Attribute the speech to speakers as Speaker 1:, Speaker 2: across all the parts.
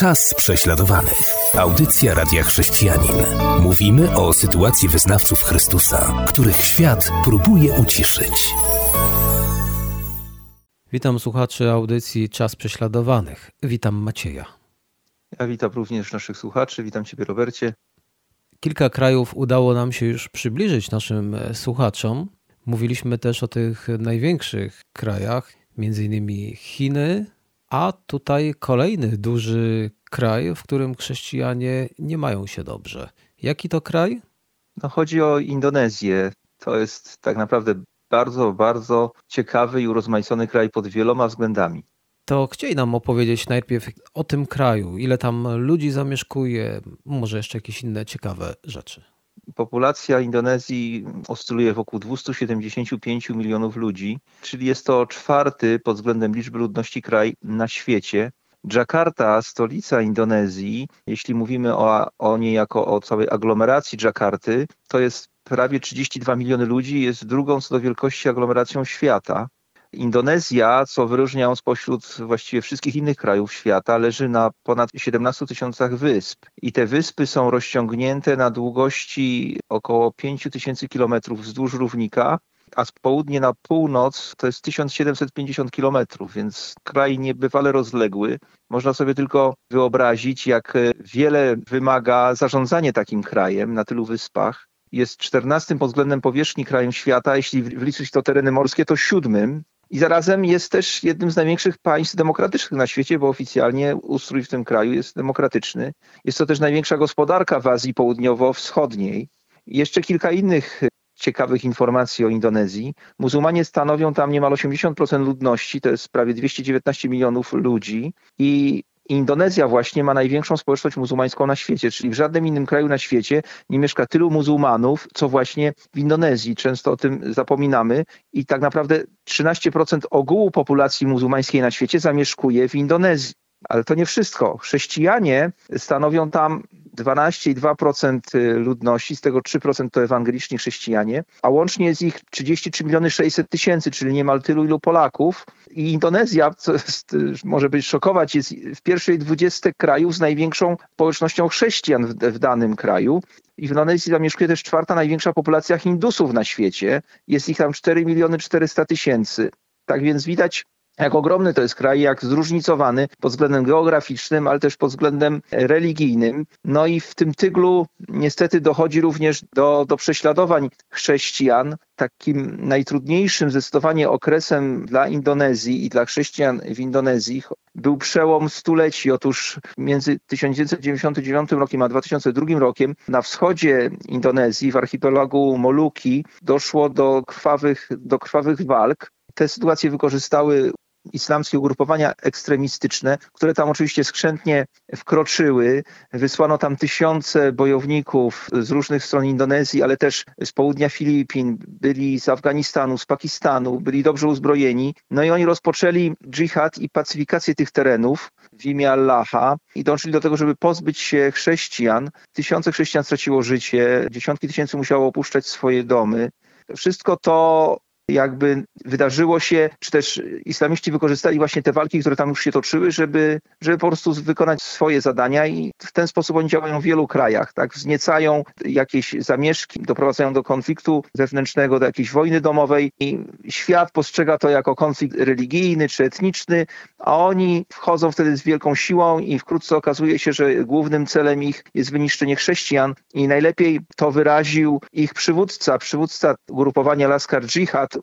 Speaker 1: Czas prześladowanych. Audycja Radia Chrześcijanin. Mówimy o sytuacji wyznawców Chrystusa, których świat próbuje uciszyć.
Speaker 2: Witam słuchaczy audycji Czas Prześladowanych. Witam Macieja.
Speaker 3: Ja witam również naszych słuchaczy. Witam Ciebie, Robercie.
Speaker 2: Kilka krajów udało nam się już przybliżyć naszym e, słuchaczom. Mówiliśmy też o tych największych krajach, między innymi Chiny, a tutaj kolejny duży kraj, w którym chrześcijanie nie mają się dobrze. Jaki to kraj?
Speaker 3: No, chodzi o Indonezję. To jest tak naprawdę bardzo, bardzo ciekawy i urozmaicony kraj pod wieloma względami.
Speaker 2: To chcieli nam opowiedzieć najpierw o tym kraju, ile tam ludzi zamieszkuje, może jeszcze jakieś inne ciekawe rzeczy.
Speaker 3: Populacja Indonezji oscyluje wokół 275 milionów ludzi, czyli jest to czwarty pod względem liczby ludności kraj na świecie. Dżakarta, stolica Indonezji, jeśli mówimy o, o niej jako o całej aglomeracji Dżakarty, to jest prawie 32 miliony ludzi, jest drugą co do wielkości aglomeracją świata. Indonezja, co wyróżnia ją spośród właściwie wszystkich innych krajów świata, leży na ponad 17 tysiącach wysp. I te wyspy są rozciągnięte na długości około 5 tysięcy kilometrów wzdłuż równika, a z południa na północ to jest 1750 kilometrów, więc kraj niebywale rozległy. Można sobie tylko wyobrazić, jak wiele wymaga zarządzanie takim krajem na tylu wyspach. Jest 14 pod względem powierzchni krajem świata, jeśli wliczyć to tereny morskie, to siódmym. I zarazem jest też jednym z największych państw demokratycznych na świecie, bo oficjalnie ustrój w tym kraju jest demokratyczny. Jest to też największa gospodarka w Azji Południowo-Wschodniej. Jeszcze kilka innych ciekawych informacji o Indonezji. Muzułmanie stanowią tam niemal 80% ludności, to jest prawie 219 milionów ludzi i Indonezja właśnie ma największą społeczność muzułmańską na świecie, czyli w żadnym innym kraju na świecie nie mieszka tylu muzułmanów, co właśnie w Indonezji. Często o tym zapominamy i tak naprawdę 13% ogółu populacji muzułmańskiej na świecie zamieszkuje w Indonezji. Ale to nie wszystko. Chrześcijanie stanowią tam 12,2% ludności, z tego 3% to ewangeliczni chrześcijanie, a łącznie jest ich 33 miliony 600 tysięcy, czyli niemal tylu ilu Polaków. I Indonezja, co jest, może być szokować, jest w pierwszej 20 krajów z największą społecznością chrześcijan w, w danym kraju. I w Indonezji zamieszkuje też czwarta największa populacja Hindusów na świecie. Jest ich tam 4 miliony 400 tysięcy. Tak więc widać, jak ogromny to jest kraj, jak zróżnicowany pod względem geograficznym, ale też pod względem religijnym. No i w tym tyglu niestety dochodzi również do, do prześladowań chrześcijan. Takim najtrudniejszym zdecydowanie okresem dla Indonezji i dla chrześcijan w Indonezji był przełom stuleci. Otóż między 1999 rokiem a 2002 rokiem na wschodzie Indonezji, w archipelagu Moluki, doszło do krwawych, do krwawych walk. Te sytuacje wykorzystały islamskie ugrupowania ekstremistyczne, które tam oczywiście skrzętnie wkroczyły. Wysłano tam tysiące bojowników z różnych stron Indonezji, ale też z południa Filipin, byli z Afganistanu, z Pakistanu, byli dobrze uzbrojeni. No i oni rozpoczęli dżihad i pacyfikację tych terenów w imię Allaha i dążyli do tego, żeby pozbyć się chrześcijan. Tysiące chrześcijan straciło życie, dziesiątki tysięcy musiało opuszczać swoje domy. Wszystko to jakby wydarzyło się, czy też islamiści wykorzystali właśnie te walki, które tam już się toczyły, żeby, żeby po prostu wykonać swoje zadania i w ten sposób oni działają w wielu krajach, tak? Wzniecają jakieś zamieszki, doprowadzają do konfliktu wewnętrznego, do jakiejś wojny domowej i świat postrzega to jako konflikt religijny czy etniczny, a oni wchodzą wtedy z wielką siłą i wkrótce okazuje się, że głównym celem ich jest wyniszczenie chrześcijan i najlepiej to wyraził ich przywódca, przywódca ugrupowania Laskar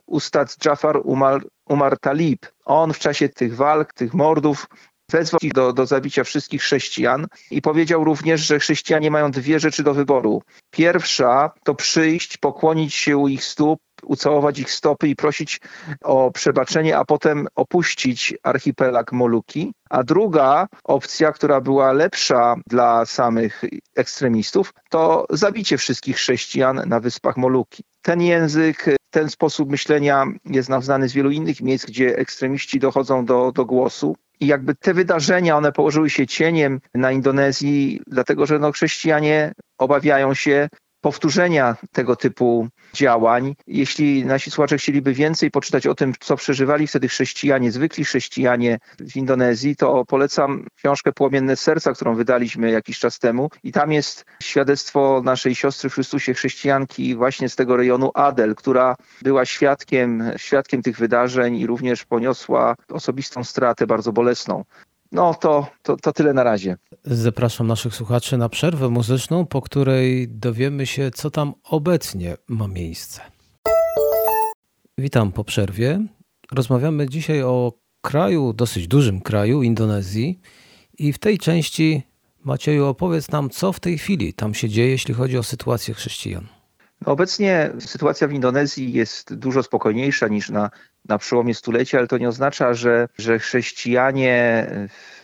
Speaker 3: Ustad Jafar Umar, Umar Talib. On w czasie tych walk, tych mordów wezwał ich do, do zabicia wszystkich chrześcijan i powiedział również, że chrześcijanie mają dwie rzeczy do wyboru. Pierwsza to przyjść, pokłonić się u ich stóp, ucałować ich stopy i prosić o przebaczenie, a potem opuścić archipelag Moluki. A druga opcja, która była lepsza dla samych ekstremistów, to zabicie wszystkich chrześcijan na wyspach Moluki. Ten język, ten sposób myślenia jest nam znany z wielu innych miejsc, gdzie ekstremiści dochodzą do, do głosu. I jakby te wydarzenia, one położyły się cieniem na Indonezji, dlatego że no, chrześcijanie obawiają się powtórzenia tego typu działań. Jeśli nasi słuchacze chcieliby więcej poczytać o tym, co przeżywali wtedy chrześcijanie, zwykli chrześcijanie w Indonezji, to polecam książkę Płomienne Serca, którą wydaliśmy jakiś czas temu. I tam jest świadectwo naszej siostry w Chrystusie, chrześcijanki właśnie z tego rejonu Adel, która była świadkiem, świadkiem tych wydarzeń i również poniosła osobistą stratę bardzo bolesną. No to, to, to tyle na razie.
Speaker 2: Zapraszam naszych słuchaczy na przerwę muzyczną, po której dowiemy się, co tam obecnie ma miejsce. Witam po przerwie. Rozmawiamy dzisiaj o kraju, dosyć dużym kraju, Indonezji. I w tej części, Macieju, opowiedz nam, co w tej chwili tam się dzieje, jeśli chodzi o sytuację chrześcijan.
Speaker 3: Obecnie sytuacja w Indonezji jest dużo spokojniejsza niż na, na przełomie stulecia, ale to nie oznacza, że, że chrześcijanie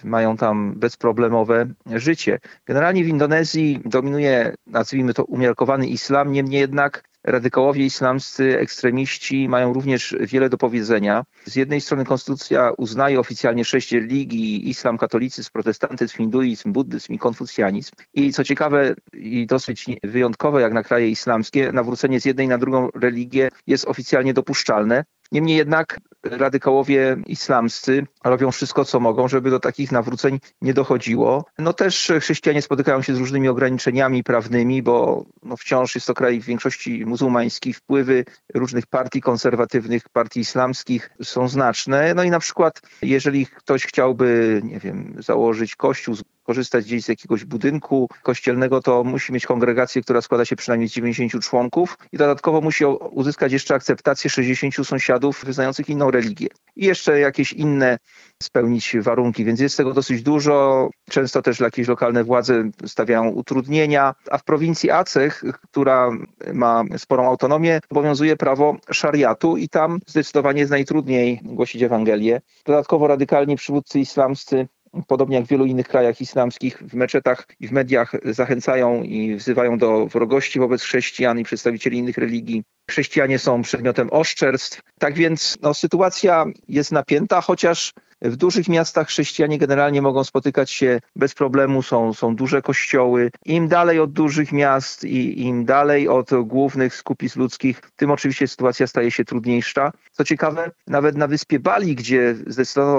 Speaker 3: mają tam bezproblemowe życie. Generalnie w Indonezji dominuje, nazwijmy to, umiarkowany islam, niemniej jednak radykałowie islamscy, ekstremiści mają również wiele do powiedzenia. Z jednej strony konstytucja uznaje oficjalnie sześć religii, islam, katolicyzm, protestantyzm, hinduizm, buddyzm i konfucjanizm. I co ciekawe i dosyć wyjątkowe jak na kraje islamskie, nawrócenie z jednej na drugą religię jest oficjalnie dopuszczalne. Niemniej jednak radykałowie islamscy robią wszystko, co mogą, żeby do takich nawróceń nie dochodziło. No też chrześcijanie spotykają się z różnymi ograniczeniami prawnymi, bo no wciąż jest to kraj w większości muzułmański. Wpływy różnych partii konserwatywnych, partii islamskich są znaczne. No i na przykład, jeżeli ktoś chciałby, nie wiem, założyć kościół, korzystać gdzieś z jakiegoś budynku kościelnego, to musi mieć kongregację, która składa się przynajmniej z 90 członków i dodatkowo musi uzyskać jeszcze akceptację 60 sąsiadów wyznających inną religię. I jeszcze jakieś inne spełnić warunki, więc jest tego dosyć dużo. Często też jakieś lokalne władze stawiają utrudnienia, a w prowincji Aceh, która ma sporą autonomię, obowiązuje prawo szariatu i tam zdecydowanie jest najtrudniej głosić Ewangelię. Dodatkowo radykalni przywódcy islamscy podobnie jak w wielu innych krajach islamskich, w meczetach i w mediach zachęcają i wzywają do wrogości wobec chrześcijan i przedstawicieli innych religii. Chrześcijanie są przedmiotem oszczerstw. Tak więc no, sytuacja jest napięta, chociaż w dużych miastach chrześcijanie generalnie mogą spotykać się bez problemu, są, są duże kościoły. Im dalej od dużych miast i im dalej od głównych skupisk ludzkich, tym oczywiście sytuacja staje się trudniejsza. Co ciekawe, nawet na wyspie Bali, gdzie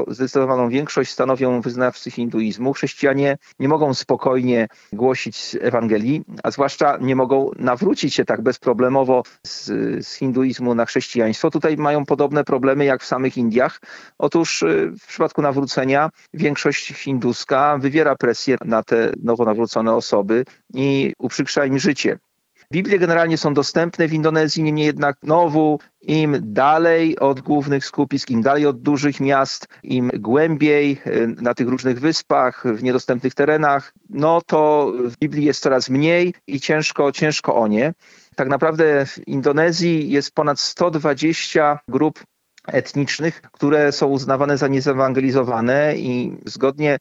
Speaker 3: zdecydowaną większość stanowią wyznawcy hinduizmu, chrześcijanie nie mogą spokojnie głosić Ewangelii, a zwłaszcza nie mogą nawrócić się tak bezproblemowo z, z hinduizmu na chrześcijaństwo. Tutaj mają podobne problemy jak w samych Indiach. Otóż y, w przypadku nawrócenia większość hinduska wywiera presję na te nowo nawrócone osoby i uprzykrza im życie. Biblie generalnie są dostępne w Indonezji, niemniej jednak znowu im dalej od głównych skupisk, im dalej od dużych miast, im głębiej e, na tych różnych wyspach, w niedostępnych terenach, no to w Biblii jest coraz mniej i ciężko, ciężko o nie. Tak naprawdę w Indonezji jest ponad 120 grup etnicznych, które są uznawane za niezewangelizowane i zgodnie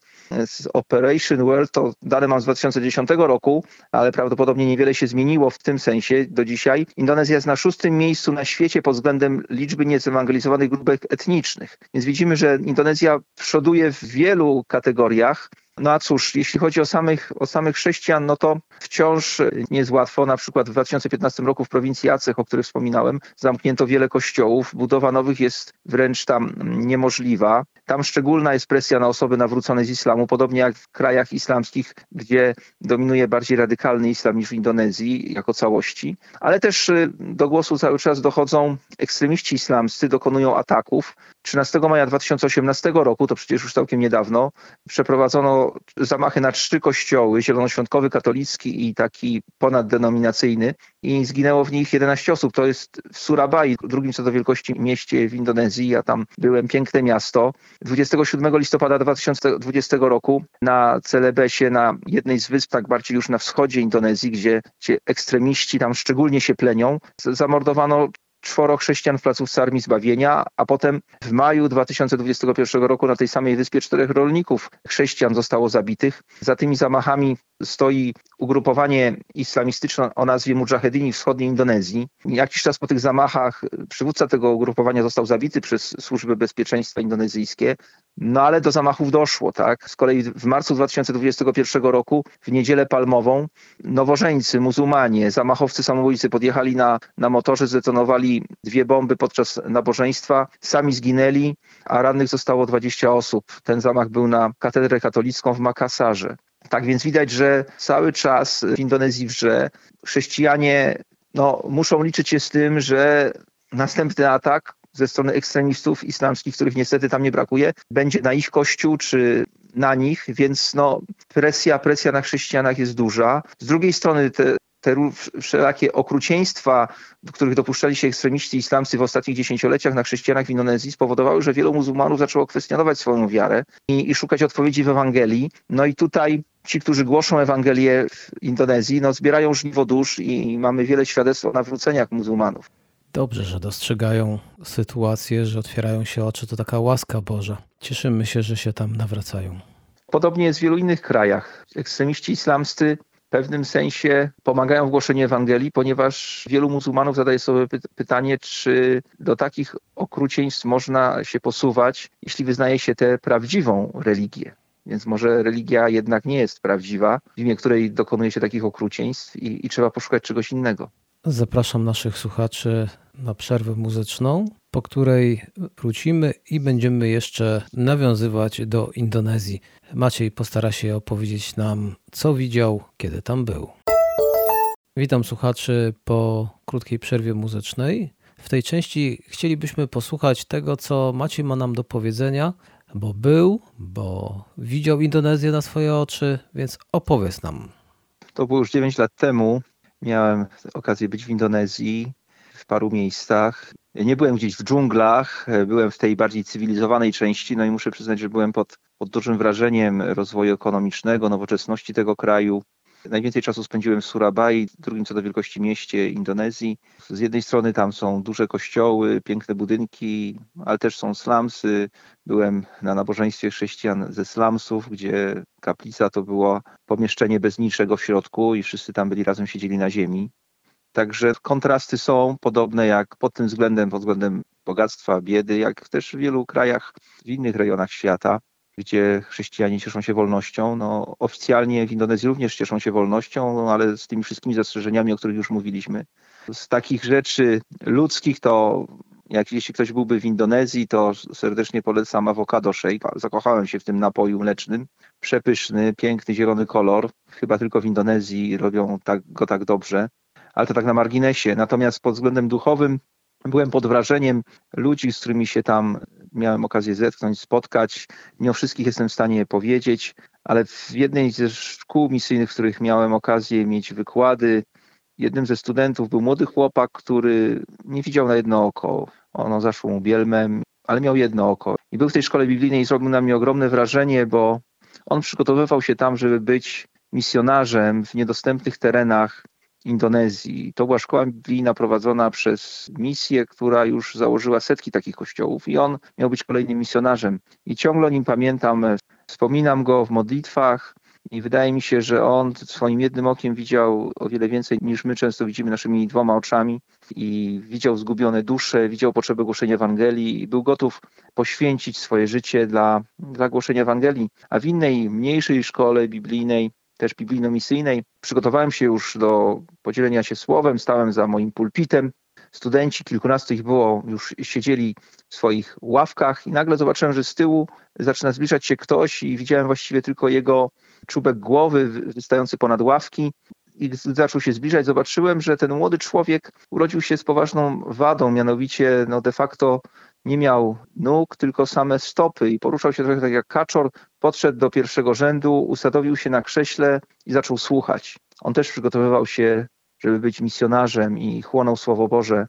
Speaker 3: z Operation World, to dane mam z 2010 roku, ale prawdopodobnie niewiele się zmieniło w tym sensie do dzisiaj. Indonezja jest na szóstym miejscu na świecie pod względem liczby niezewangelizowanych grupek etnicznych. Więc widzimy, że Indonezja przoduje w wielu kategoriach. No a cóż, jeśli chodzi o samych, o samych chrześcijan, no to wciąż nie jest łatwo. Na przykład w 2015 roku w prowincji Aceh, o której wspominałem, zamknięto wiele kościołów. Budowa nowych jest wręcz tam niemożliwa. Tam szczególna jest presja na osoby nawrócone z islamu, podobnie jak w krajach islamskich, gdzie dominuje bardziej radykalny islam niż w Indonezji jako całości. Ale też y, do głosu cały czas dochodzą ekstremiści islamscy, dokonują ataków. 13 maja 2018 roku, to przecież już całkiem niedawno, przeprowadzono zamachy na trzy kościoły, zielonoświątkowy, katolicki i taki ponaddenominacyjny i zginęło w nich 11 osób. To jest w Surabaya, drugim co do wielkości mieście w Indonezji. Ja tam byłem, piękne miasto. 27 listopada 2020 roku na Celebesie, na jednej z wysp, tak bardziej już na wschodzie Indonezji, gdzie, gdzie ekstremiści tam szczególnie się plenią, zamordowano czworo chrześcijan w placówce Armii Zbawienia, a potem w maju 2021 roku na tej samej wyspie czterech rolników chrześcijan zostało zabitych. Za tymi zamachami stoi ugrupowanie islamistyczne o nazwie Mujahedini Wschodniej Indonezji. Jakiś czas po tych zamachach przywódca tego ugrupowania został zabity przez służby bezpieczeństwa indonezyjskie, no ale do zamachów doszło, tak? Z kolei w marcu 2021 roku, w niedzielę palmową, nowożeńcy, muzułmanie, zamachowcy samobójcy podjechali na, na motorze, zdetonowali dwie bomby podczas nabożeństwa, sami zginęli, a rannych zostało 20 osób. Ten zamach był na katedrę katolicką w Makassarze. Tak więc widać, że cały czas w Indonezji wrze chrześcijanie no, muszą liczyć się z tym, że następny atak ze strony ekstremistów islamskich, których niestety tam nie brakuje, będzie na ich kościół czy na nich, więc no, presja, presja na chrześcijanach jest duża. Z drugiej strony te te wszelakie okrucieństwa, do których dopuszczali się ekstremiści islamscy w ostatnich dziesięcioleciach na chrześcijanach w Indonezji spowodowały, że wielu muzułmanów zaczęło kwestionować swoją wiarę i, i szukać odpowiedzi w Ewangelii. No i tutaj ci, którzy głoszą Ewangelię w Indonezji, no, zbierają żniwo dusz i mamy wiele świadectw o nawróceniach muzułmanów.
Speaker 2: Dobrze, że dostrzegają sytuację, że otwierają się oczy, to taka łaska Boża. Cieszymy się, że się tam nawracają.
Speaker 3: Podobnie jest w wielu innych krajach. Ekstremiści islamscy w pewnym sensie pomagają w głoszeniu Ewangelii, ponieważ wielu muzułmanów zadaje sobie pytanie, czy do takich okrucieństw można się posuwać, jeśli wyznaje się tę prawdziwą religię. Więc może religia jednak nie jest prawdziwa, w imię której dokonuje się takich okrucieństw i, i trzeba poszukać czegoś innego.
Speaker 2: Zapraszam naszych słuchaczy na przerwę muzyczną, po której wrócimy i będziemy jeszcze nawiązywać do Indonezji. Maciej postara się opowiedzieć nam, co widział, kiedy tam był. Witam słuchaczy po krótkiej przerwie muzycznej. W tej części chcielibyśmy posłuchać tego, co Maciej ma nam do powiedzenia, bo był, bo widział Indonezję na swoje oczy, więc opowiedz nam.
Speaker 3: To było już 9 lat temu. Miałem okazję być w Indonezji paru miejscach. Nie byłem gdzieś w dżunglach, byłem w tej bardziej cywilizowanej części, no i muszę przyznać, że byłem pod, pod dużym wrażeniem rozwoju ekonomicznego, nowoczesności tego kraju. Najwięcej czasu spędziłem w Surabaya, drugim co do wielkości mieście Indonezji. Z jednej strony tam są duże kościoły, piękne budynki, ale też są slumsy. Byłem na nabożeństwie chrześcijan ze slumsów, gdzie kaplica to było pomieszczenie bez niczego w środku i wszyscy tam byli razem, siedzieli na ziemi. Także kontrasty są podobne jak pod tym względem, pod względem bogactwa, biedy, jak też w wielu krajach, w innych rejonach świata gdzie chrześcijanie cieszą się wolnością. No, oficjalnie w Indonezji również cieszą się wolnością, no, ale z tymi wszystkimi zastrzeżeniami, o których już mówiliśmy. Z takich rzeczy ludzkich to jak jeśli ktoś byłby w Indonezji, to serdecznie polecam avocado shake. Zakochałem się w tym napoju mlecznym. Przepyszny, piękny, zielony kolor. Chyba tylko w Indonezji robią tak, go tak dobrze. Ale to tak na marginesie. Natomiast pod względem duchowym byłem pod wrażeniem ludzi, z którymi się tam miałem okazję zetknąć, spotkać. Nie o wszystkich jestem w stanie powiedzieć, ale w jednej ze szkół misyjnych, w których miałem okazję mieć wykłady, jednym ze studentów był młody chłopak, który nie widział na jedno oko. Ono zaszło mu bielmem, ale miał jedno oko. I był w tej szkole biblijnej i zrobił na mnie ogromne wrażenie, bo on przygotowywał się tam, żeby być misjonarzem w niedostępnych terenach Indonezji. To była szkoła biblijna prowadzona przez misję, która już założyła setki takich kościołów i on miał być kolejnym misjonarzem. I ciągle o nim pamiętam, wspominam go w modlitwach i wydaje mi się, że on swoim jednym okiem widział o wiele więcej niż my często widzimy naszymi dwoma oczami i widział zgubione dusze, widział potrzebę głoszenia Ewangelii i był gotów poświęcić swoje życie dla, dla głoszenia Ewangelii. A w innej, mniejszej szkole biblijnej też biblijno-misyjnej. Przygotowałem się już do podzielenia się słowem, stałem za moim pulpitem. Studenci, kilkunastu ich było, już siedzieli w swoich ławkach i nagle zobaczyłem, że z tyłu zaczyna zbliżać się ktoś i widziałem właściwie tylko jego czubek głowy wystający ponad ławki i zaczął się zbliżać, zobaczyłem, że ten młody człowiek urodził się z poważną wadą, mianowicie no de facto nie miał nóg, tylko same stopy i poruszał się trochę tak jak kaczor. Podszedł do pierwszego rzędu, usadowił się na krześle i zaczął słuchać. On też przygotowywał się, żeby być misjonarzem i chłonął Słowo Boże.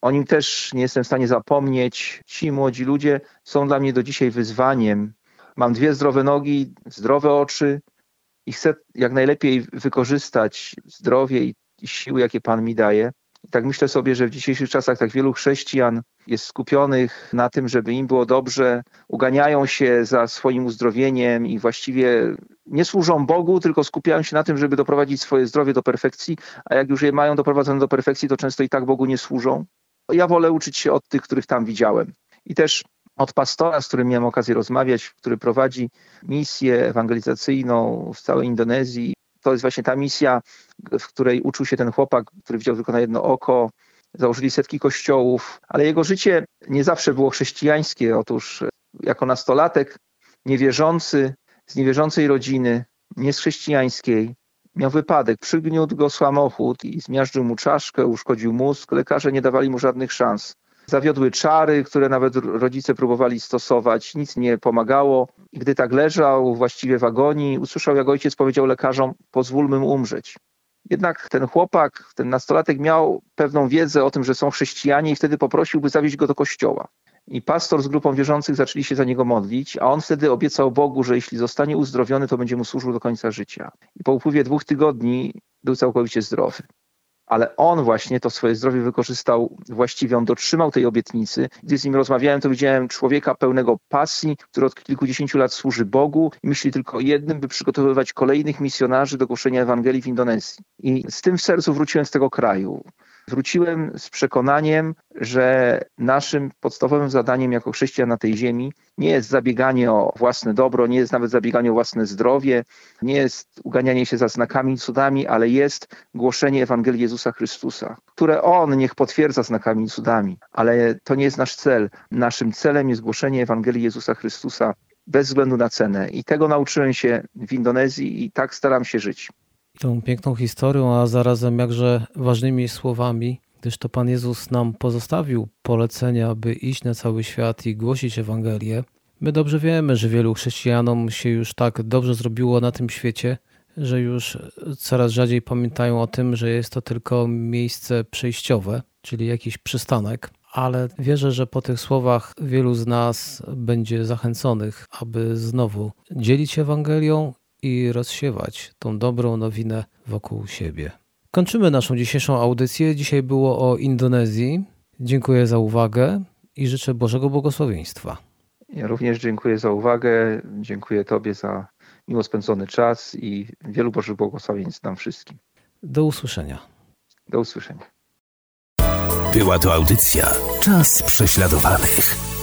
Speaker 3: O nim też nie jestem w stanie zapomnieć. Ci młodzi ludzie są dla mnie do dzisiaj wyzwaniem. Mam dwie zdrowe nogi, zdrowe oczy i chcę jak najlepiej wykorzystać zdrowie i siły, jakie Pan mi daje. I tak myślę sobie, że w dzisiejszych czasach tak wielu chrześcijan jest skupionych na tym, żeby im było dobrze, uganiają się za swoim uzdrowieniem i właściwie nie służą Bogu, tylko skupiają się na tym, żeby doprowadzić swoje zdrowie do perfekcji, a jak już je mają doprowadzone do perfekcji, to często i tak Bogu nie służą. Ja wolę uczyć się od tych, których tam widziałem. I też od pastora, z którym miałem okazję rozmawiać, który prowadzi misję ewangelizacyjną w całej Indonezji. To jest właśnie ta misja, w której uczył się ten chłopak, który widział tylko na jedno oko, założyli setki kościołów, ale jego życie nie zawsze było chrześcijańskie. Otóż jako nastolatek, niewierzący, z niewierzącej rodziny, nie z chrześcijańskiej, miał wypadek, przygniótł go samochód i zmiażdżył mu czaszkę, uszkodził mózg. Lekarze nie dawali mu żadnych szans. Zawiodły czary, które nawet rodzice próbowali stosować, nic nie pomagało. Gdy tak leżał właściwie w agonii, usłyszał, jak ojciec powiedział lekarzom: Pozwólmy mu umrzeć. Jednak ten chłopak, ten nastolatek miał pewną wiedzę o tym, że są chrześcijanie i wtedy poprosił, by zawieźć go do kościoła. I pastor z grupą wierzących zaczęli się za niego modlić, a on wtedy obiecał Bogu, że jeśli zostanie uzdrowiony, to będzie mu służył do końca życia. I po upływie dwóch tygodni był całkowicie zdrowy ale on właśnie to swoje zdrowie wykorzystał właściwie, on dotrzymał tej obietnicy. Gdy z nim rozmawiałem, to widziałem człowieka pełnego pasji, który od kilkudziesięciu lat służy Bogu i myśli tylko o jednym, by przygotowywać kolejnych misjonarzy do głoszenia Ewangelii w Indonezji. I z tym w sercu wróciłem z tego kraju. Wróciłem z przekonaniem, że naszym podstawowym zadaniem jako chrześcijan na tej ziemi nie jest zabieganie o własne dobro, nie jest nawet zabieganie o własne zdrowie, nie jest uganianie się za znakami cudami, ale jest głoszenie Ewangelii Jezusa Chrystusa, które On niech potwierdza znakami i cudami. Ale to nie jest nasz cel. Naszym celem jest głoszenie Ewangelii Jezusa Chrystusa bez względu na cenę. I tego nauczyłem się w Indonezji i tak staram się żyć
Speaker 2: tą piękną historią, a zarazem jakże ważnymi słowami, gdyż to Pan Jezus nam pozostawił polecenia, by iść na cały świat i głosić Ewangelię. My dobrze wiemy, że wielu chrześcijanom się już tak dobrze zrobiło na tym świecie, że już coraz rzadziej pamiętają o tym, że jest to tylko miejsce przejściowe, czyli jakiś przystanek. Ale wierzę, że po tych słowach wielu z nas będzie zachęconych, aby znowu dzielić Ewangelią i rozsiewać tą dobrą nowinę wokół siebie. Kończymy naszą dzisiejszą audycję. Dzisiaj było o Indonezji. Dziękuję za uwagę i życzę Bożego błogosławieństwa.
Speaker 3: Ja również dziękuję za uwagę. Dziękuję Tobie za miło spędzony czas i wielu Bożych błogosławieństw nam wszystkim.
Speaker 2: Do usłyszenia.
Speaker 3: Do usłyszenia.
Speaker 1: Była to audycja Czas prześladowanych.